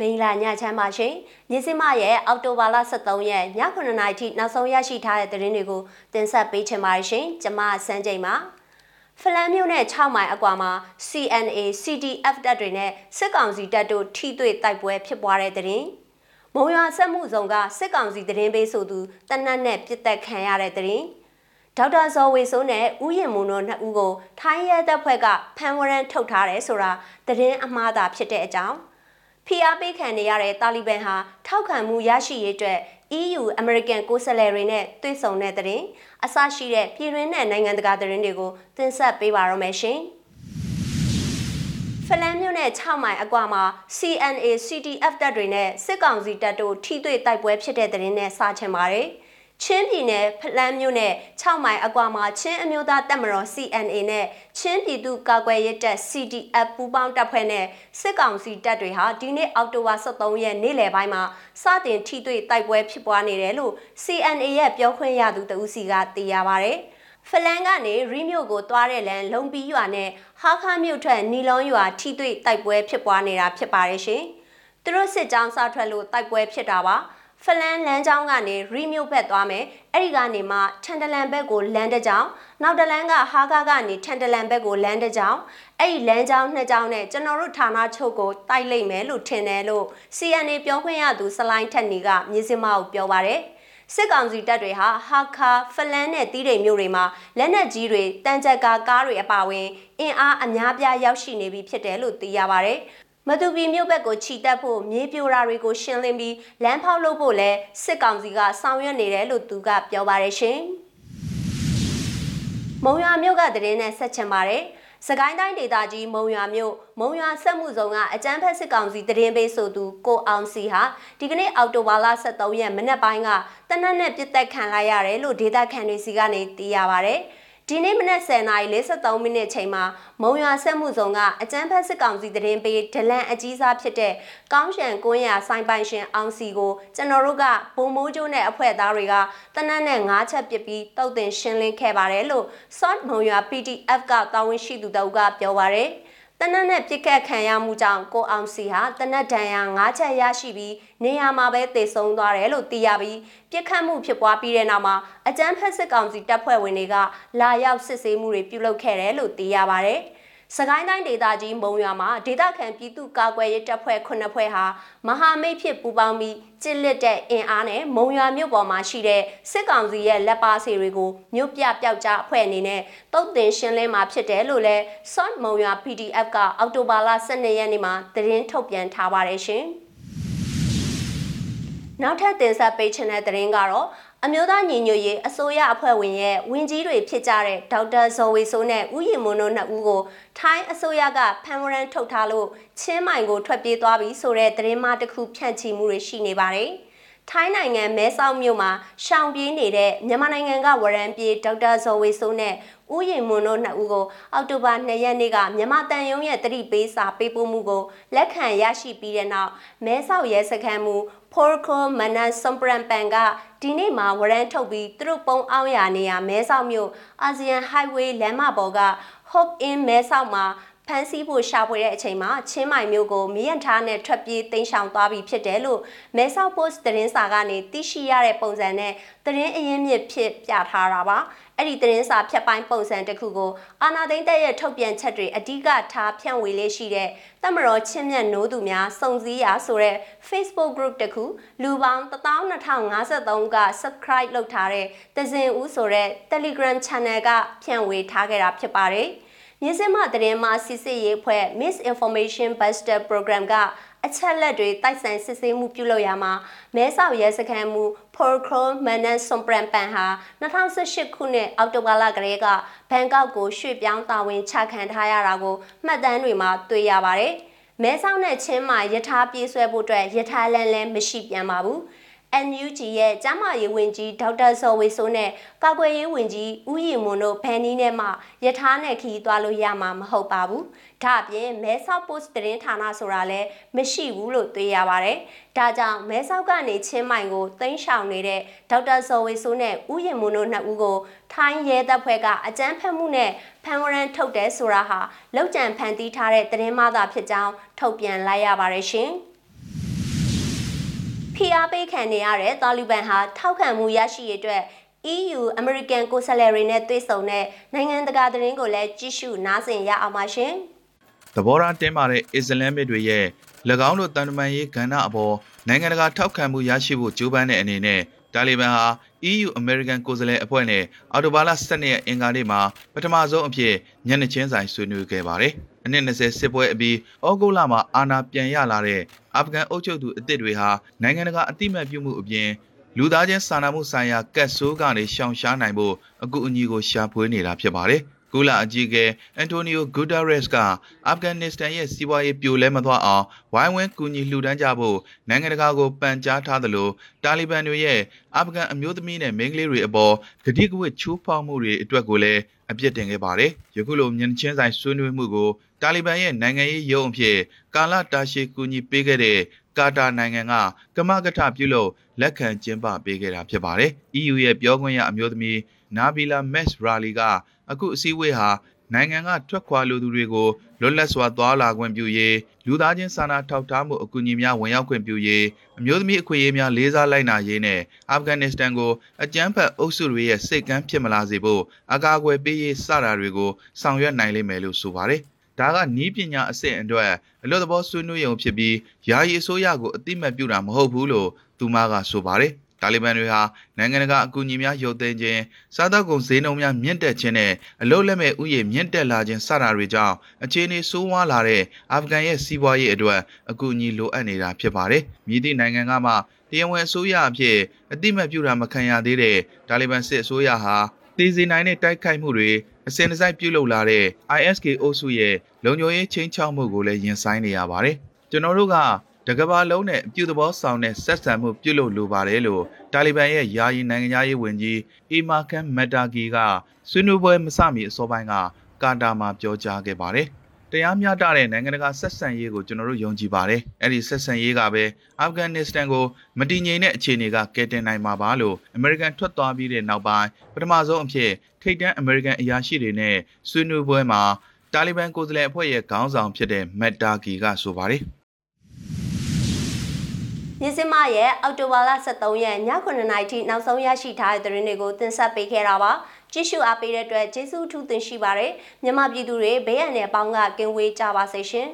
မင်္ဂလာညချမ်းပါရှင်။မြစည်းမရဲ့အောက်တိုဘာလ23ရက်ည9:00နာရီထိနောက်ဆုံးရရှိထားတဲ့သတင်းတွေကိုတင်ဆက်ပေးချင်ပါတယ်ရှင်။ကျွန်မစန်းချိန်ပါ။ဖလန်မြို့နဲ့6မိုင်အကွာမှာ CNA CDF တပ်တွေနဲ့စစ်ကောင်စီတပ်တို့ထိတွေ့တိုက်ပွဲဖြစ်ပွားတဲ့သတင်း။မုံရွာစက်မှုဆောင်ကစစ်ကောင်စီသတင်းပေးဆိုသူတနတ်နဲ့ပြစ်တက်ခံရတဲ့သတင်း။ဒေါက်တာဇော်ဝေစိုးနဲ့ဦးရင်မွန်တို့နှစ်ဦးကိုထိုင်းရဲတပ်ဖွဲ့ကဖမ်းဝရမ်းထုတ်ထားတယ်ဆိုတာသတင်းအမှားသာဖြစ်တဲ့အကြောင်း ဖိအားပေးခံနေရတဲ့တာလီဘန်ဟာထောက်ခံမှုရရှိရေးအတွက် EU အမေရိကန်ကိုယ်စားလှယ်တွေနဲ့တွေ့ဆုံတဲ့တဲ့။အစရှိတဲ့ပြည်တွင်းနဲ့နိုင်ငံတကာသတင်းတွေကိုတင်ဆက်ပေးပါရမယ်ရှင်။ဖလန်မြို့နယ်6မိုင်အကွာမှာ CNA CTF တပ်တွေနဲ့စစ်ကောင်စီတပ်တို့ထိတွေ့တိုက်ပွဲဖြစ်တဲ့တဲ့င်းနဲ့စချင်ပါတယ်။ ချင်းပြည်နယ်ဖလန်းမြို့နယ်6မိုင်အကွာမှာချင်းအမျိုးသားတပ်မတော် CNA နဲ့ချင်းပြည်သူ့ကာကွယ်ရေးတပ် CDF ပူးပေါင်းတပ်ဖွဲ့နဲ့စစ်ကောင်စီတပ်တွေဟာဒီနေ့အောက်တိုဘာ23ရက်နေ့လယ်ပိုင်းမှာစတင်ထိတွေ့တိုက်ပွဲဖြစ်ပွားနေတယ်လို့ CNA ရဲ့ပြောခွင့်ရသူတဦးစီကသိရပါဗျ။ဖလန်ကနေရီမြို့ကိုသွားတဲ့လမ်းလုံပီးရွာနဲ့ဟာခါမြို့ထွက်နီလွန်ရွာထိတွေ့တိုက်ပွဲဖြစ်ပွားနေတာဖြစ်ပါတယ်ရှင်။သူတို့စစ်ကြောင်းစထွက်လို့တိုက်ပွဲဖြစ်တာပါ။ ဖလန်လမ်းကြောင်းကနေရီမြို့ဘက်သွားမယ်အဲ့ဒီကနေမှထန်တလန်ဘက်ကိုလမ်းတစ်ကြောင်းနောက်တလန်းကဟာကားကနေထန်တလန်ဘက်ကိုလမ်းတစ်ကြောင်းအဲ့ဒီလမ်းကြောင်းနှစ်ကြောင်းနဲ့ကျွန်တော်တို့ဌာနချုပ်ကိုတိုက်လိုက်မယ်လို့ထင်တယ်လို့ CNA ပြောခွင့်ရသူစလိုင်းထက်နီကမြေစင်မကိုပြောပါတယ်စစ်ကောင်စီတပ်တွေဟာဟာခါဖလန်နဲ့တီးတိမ်မြို့တွေမှာလက်နက်ကြီးတွေတန်ကြပ်ကားကားတွေအပါအဝင်အင်အားအများပြားရောက်ရှိနေပြီဖြစ်တယ်လို့သိရပါဗျ မတူပီမြို့ဘက်ကိုခြိတက်ဖို့မြေပြိုရာတွေကိုရှင်းလင်းပြီးလမ်းဖောက်လုပ်ဖို့လဲစစ်ကောင်စီကဆောင်ရွက်နေတယ်လို့သူကပြောပါတယ်ရှင်။မုံရွာမြို့ကတရင်နဲ့ဆက်ချင်ပါတယ်။စကိုင်းတိုင်းဒေသကြီးမုံရွာမြို့မုံရွာဆက်မှုဆောင်ကအကြမ်းဖက်စစ်ကောင်စီတရင်ပေးဆိုသူကိုအောင်စီဟာဒီကနေ့အောက်တိုဘာလ23ရက်မနက်ပိုင်းကတနက်နဲ့ပြစ်တက်ခံလိုက်ရတယ်လို့ဒေသခံတွေစီကနေသိရပါဗျ။ ဒီနေ့မနက်10:43မိနစ်ချိန်မှာမုံရွာဆက်မှုဆောင်ကအကျန်းဖက်စစ်ကောင်စီတရင်ပေးဒလန်အကြီးစားဖြစ်တဲ့ကောင်းရှန်ကွန်းရဆိုင်ပိုင်ရှင်အောင်စီကိုကျွန်တော်တို့ကဘုံမိုးကျိုးနဲ့အဖွဲ့သားတွေကတနက်နဲ့၅ချက်ပစ်ပြီးတုတ်တင်ရှင်းလင်းခဲ့ပါတယ်လို့ Sort မုံရွာ PDF ကတာဝန်ရှိသူတို့ကပြောပါတယ်။ တနက်နဲ့ပြစ်ခတ်ခံရမှုကြောင့်ကိုအောင်စီဟာတနက်ဒဏ်ရာ၅ချက်ရရှိပြီးနေရာမှာပဲတေဆုံးသွားတယ်လို့သိရပြီးပြစ်ခတ်မှုဖြစ်ပွားပြီးတဲ့နောက်မှာအကြမ်းဖက်စစ်ကောင်စီတပ်ဖွဲ့ဝင်တွေကလာရောက်စစ်ဆေးမှုတွေပြုလုပ်ခဲ့တယ်လို့သိရပါဗျ။ စကိုင်းတိုင်းဒေသကြီးမုံရွာမှာဒေသခံပြည်သူ့ကာကွယ်ရေးတပ်ဖွဲ့ခုနှစ်ဖွဲ့ဟာမဟာမိတ်ဖြစ်ပူးပေါင်းပြီးကျစ်လက်တဲ့အင်အားနဲ့မုံရွာမြို့ပေါ်မှာရှိတဲ့စစ်ကောင်စီရဲ့လက်ပါစီတွေကိုမြို့ပြပျောက်ကြားအဖွဲ့အနေနဲ့တုတ်တင်ရှင်းလင်းမှာဖြစ်တယ်လို့လဲ Sot မုံရွာ PDF ကအောက်တိုဘာလ12ရက်နေ့မှာသတင်းထုတ်ပြန်ထားပါတယ်ရှင်။နောက်ထပ်တင်ဆက်ပေးချင်တဲ့သတင်းကတော့ အမျိုးသားညီညွတ်ရေးအစိုးရအဖွဲ့ဝင်ရဲ့ဝင်ကြီးတွေဖြစ်ကြတဲ့ဒေါက်တာဇော်ဝေဆိုးနဲ့ဦးရင်မွန်းတို့နှစ်ဦးကိုထိုင်းအစိုးရကဖမ်းဝရမ်းထုတ်ထားလို့ချင်းမိုင်ကိုထွက်ပြေးသွားပြီဆိုတဲ့သတင်းမှတစ်ခုဖြန့်ချီမှုတွေရှိနေပါတယ်။ ထိုင်းနိုင်ငံမဲဆောက်မြို့မှာရှောင်ပြေးနေတဲ့မြန်မာနိုင်ငံကဝရန်ပြေးဒေါက်တာဇော်ဝေဆိုးနဲ့ဦးရင်မွန်တို့နှစ်ဦးကိုအောက်တိုဘာ2ရက်နေ့ကမြန်မာတန်ယုံရဲ့တတိပေးစာပေးပို့မှုကိုလက်ခံရရှိပြီးတဲ့နောက်မဲဆောက်ရဲစခန်းမူဖိုခိုမနန်စွန်ပရန်ပန်ကဒီနေ့မှာဝရမ်းထုတ်ပြီးသူတို့ပုံအောင်ရနေရမဲဆောက်မြို့အာဆီယံဟိုက်ဝေးလမ်းမပေါ်က Hope in မဲဆောက်မှာ ဖမ်းဆီးဖို့ရှာဖွေတဲ့အချိန်မှာချင်းမိုင်မျိုးကိုမီးရန်ထားနဲ့ထွက်ပြေးတိမ်းရှောင်သွားပြီဖြစ်တယ်လို့မဲဆောက် post သတင်းစာကနေသိရှိရတဲ့ပုံစံနဲ့သတင်းအရင်းမြစ်ဖြစ်ပြထားတာပါအဲ့ဒီသတင်းစာဖြတ်ပိုင်းပုံစံတစ်ခုကိုအာနာသိန်းတက်ရဲ့ထုတ်ပြန်ချက်တွေအဓိကထားဖြန့်ဝေလေးရှိတဲ့တမတော်ချင်းမြတ်နိုးသူများစုံစည်းရာဆိုတဲ့ Facebook group တစ်ခုလူပေါင်း12053က subscribe လုပ်ထားတဲ့တဇင်ဦးဆိုတဲ့ Telegram channel ကဖြန့်ဝေထားခဲ့တာဖြစ်ပါတယ်။ မြင်းစမသတင်းမှစစ်စစ်ရေးဖွဲ့ Misinformation Buster Program ကအချက်လက်တွေတိုက်ဆိုင်စစ်ဆေးမှုပြုလုပ်ရမှာမဲဆောက်ရဲစခန်းမူ Porcron Manan Sompran Pan ဟာ2018ခုနှစ်အောက်တိုဘာလကလေးကဘန်ကောက်ကိုရွှေ့ပြောင်းတာဝန်ချခံထားရတာကိုမှတ်တမ်းတွေမှာတွေ့ရပါတယ်။မဲဆောက်နဲ့ချင်းမှာယထာပြေးဆွဲဖို့အတွက်ယထာလန်လည်းမရှိပြန်ပါဘူး။ NUG ရဲ့ကျန်းမာရေးဝန်ကြီးဒေါက်တာဇော်ဝေဆိုးနဲ့ကာကွယ်ရေးဝန်ကြီးဦးရီမွန်တို့ဖန်နီးနဲ့မှယထာနဲ့ခီးသွားလို့ရမှာမဟုတ်ပါဘူး။ဒါအပြင်မဲဆောက် post သတင်းဌာနဆိုတာလည်းမရှိဘူးလို့သိရပါတယ်။ဒါကြောင့်မဲဆောက်ကနေချင်းမိုင်ကိုတင်းရှောင်နေတဲ့ဒေါက်တာဇော်ဝေဆိုးနဲ့ဦးရီမွန်တို့နှစ်ဦးကိုထိုင်းရဲတပ်ဖွဲ့ကအကြမ်းဖက်မှုနဲ့ဖမ်းဝရမ်းထုတ်တယ်ဆိုတာဟာလောက်ကျန်ဖန်တီးထားတဲ့သတင်းမှသာဖြစ်ကြောင်းထုတ်ပြန်လိုက်ရပါတယ်ရှင်။ ဖိအားပေးခံနေရတဲ့တာလီဘန်ဟာထောက်ခံမှုရရှိရတဲ့အတွက် EU အမေရိကန်ကိုယ်စားလှယ်တွေနဲ့တွေ့ဆုံတဲ့နိုင်ငံတကာသတင်းကိုလည်းကြည့်ရှုနားဆင်ရအောင်ပါရှင်။သဘောထားတင်းမာတဲ့အစ္စလမ်မစ်တွေရဲ့၎င်းတို့တန်တမန်ရေးကဏ္ဍအပေါ်နိုင်ငံတကာထောက်ခံမှုရရှိဖို့ကြိုးပမ်းတဲ့အနေနဲ့တာလီဘန်ဟာ EU အမေရိကန်ကိုယ်စားလှယ်အဖွဲ့နဲ့အော်တိုဘာလ12ရက်အင်္ဂါနေ့မှာပထမဆုံးအဖြစ်ညနေချင်းဆိုင်ဆွေးနွေးခဲ့ပါတယ်။ အနည်း20စစ်ပွဲအပြီးဩဂုတ်လမှာအာဏာပြန်ရလာတဲ့အာဖဂန်အုပ်ချုပ်သူအသစ်တွေဟာနိုင်ငံတကာအတိမတ်ပြုမှုအပြင်လူသားချင်းစာနာမှုဆိုင်ရာကတ်ဆိုးကနေရှောင်ရှားနိုင်ဖို့အကူအညီကိုရှာဖွေနေတာဖြစ်ပါတယ်။ ကုလအကြီးအကဲအန်တိုနီယိုဂူတာရက်စ်ကအာဖဂန်နစ္စတန်ရဲ့စီးပွားရေးပြိုလဲမသွားအောင်ဝိုင်းဝန်းကူညီလှူဒန်းကြဖို့နိုင်ငံတကာကိုပန်ကြားထားသလိုတာလီဘန်တွေရဲ့အာဖဂန်အမျိုးသမီးနဲ့မိန်းကလေးတွေအပေါ်ဂတိကဝတ်ချိုးဖောက်မှုတွေအတွက်ကိုလည်းအပြစ်တင်ခဲ့ပါတယ်။ယခုလိုမြန်ချင်းဆိုင်ဆွေးနွေးမှုကိုတာလီဘန်ရဲ့နိုင်ငံရေးရုံးအဖြစ်ကာလတာရှည်ကူညီပေးခဲ့တဲ့ ကာတာနိုင်ငံကကမကထပြုလို့လက်ခံကျင်းပပေးခဲ့တာဖြစ်ပါတယ်။ EU ရဲ့ပြောခွင့်ရအမျိုးသမီးနာဘီလာမက်စ်ရာလီကအခုအစည်းအဝေးဟာနိုင်ငံကထွက်ခွာလိုသူတွေကိုလွတ်လပ်စွာသွားလာခွင့်ပြုရေးလူသားချင်းစာနာထောက်ထားမှုအကူအညီများဝင်ရောက်ခွင့်ပြုရေးအမျိုးသမီးအခွင့်အရေးများလေးစားလိုက်နာရေးနဲ့အာဖဂန်နစ္စတန်ကိုအကြမ်းဖက်အုပ်စုတွေရဲ့စိတ်ကမ်းဖြစ်မလာစေဖို့အကာအကွယ်ပေးရေးစတာတွေကိုဆောင်ရွက်နိုင်လိမ့်မယ်လို့ဆိုပါတယ်။ ဒါကနီးပညာအဆင့်အတွက်အလို့သဘောဆွေးနွေးရုံဖြစ်ပြီးယာယီအစိုးရကိုအတိမတ်ပြုတာမဟုတ်ဘူးလို့သူမကဆိုပါတယ်။တာလီဘန်တွေဟာနိုင်ငံတကာအကူအညီများရုပ်သိမ်းခြင်းစားသောက်ကုန်ဈေးနှုန်းများမြင့်တက်ခြင်းနဲ့အလုတ်လက်မဲ့ဥယျာဉ်မြင့်တက်လာခြင်းစတာတွေကြောင့်အခြေအနေဆိုးဝါးလာတဲ့အာဖဂန်ရဲ့စီးပွားရေးအတွက်အကူအညီလိုအပ်နေတာဖြစ်ပါတယ်။မြည်သည့်နိုင်ငံကမှတရားဝင်အစိုးရအဖြစ်အတိမတ်ပြုတာမခံရသေးတဲ့တာလီဘန်စစ်အစိုးရဟာတည်စီနိုင်တဲ့တိုက်ခိုက်မှုတွေ အစဉ်တစိုက်ပြုလုပ်လာတဲ့ ISK အုပ်စုရဲ့လုံခြုံရေးချင်းချောက်မှုကိုလည်းရင်ဆိုင်နေရပါတယ်။ကျွန်တော်တို့ကတကဘာလုံးနဲ့အပြုသဘောဆောင်တဲ့ဆက်ဆံမှုပြုလုပ်လိုပါတယ်လို့တာလီဘန်ရဲ့ယာယီနိုင်ငံသားရေးဝန်ကြီးအီမာကန်မက်တာဂီကဆွေးနွေးပွဲမစမီအစောပိုင်းကကာတာမှာပြောကြားခဲ့ပါတယ်။ တရားမျှတတဲ့နိုင်ငံတကာဆက်ဆံရေးကိုကျွန်တော်တို့ယုံကြည်ပါတယ်။အဲ့ဒီဆက်ဆံရေးကပဲအာဖဂန်နစ္စတန်ကိုမတည်ငြိမ်တဲ့အခြေအနေကကယ်တင်နိုင်မှာပါလို့အမေရိကန်ထွက်သွားပြီးတဲ့နောက်ပိုင်းပထမဆုံးအဖြစ်ထိပ်တန်းအမေရိကန်အရာရှိတွေနဲ့ဆွေးနွေးပွဲမှာတာလီဘန်ကိုယ်စားလှယ်အဖွဲ့ရဲ့ခေါင်းဆောင်ဖြစ်တဲ့မက်တာဂီကဆိုပါတယ်။မြစင်မရဲ့အောက်တိုဘာလ23ရက်ည9:00နာရီထိနောက်ဆုံးရရှိထားတဲ့သတင်းတွေကိုတင်ဆက်ပေးခဲ့တာပါကြည့်ရှုအားပေးတဲ့အတွက်ကျေးဇူးအထူးတင်ရှိပါတယ်မြန်မာပြည်သူတွေဘေးရန်နဲ့ပေါင်းကကင်းဝေးကြပါစေရှင်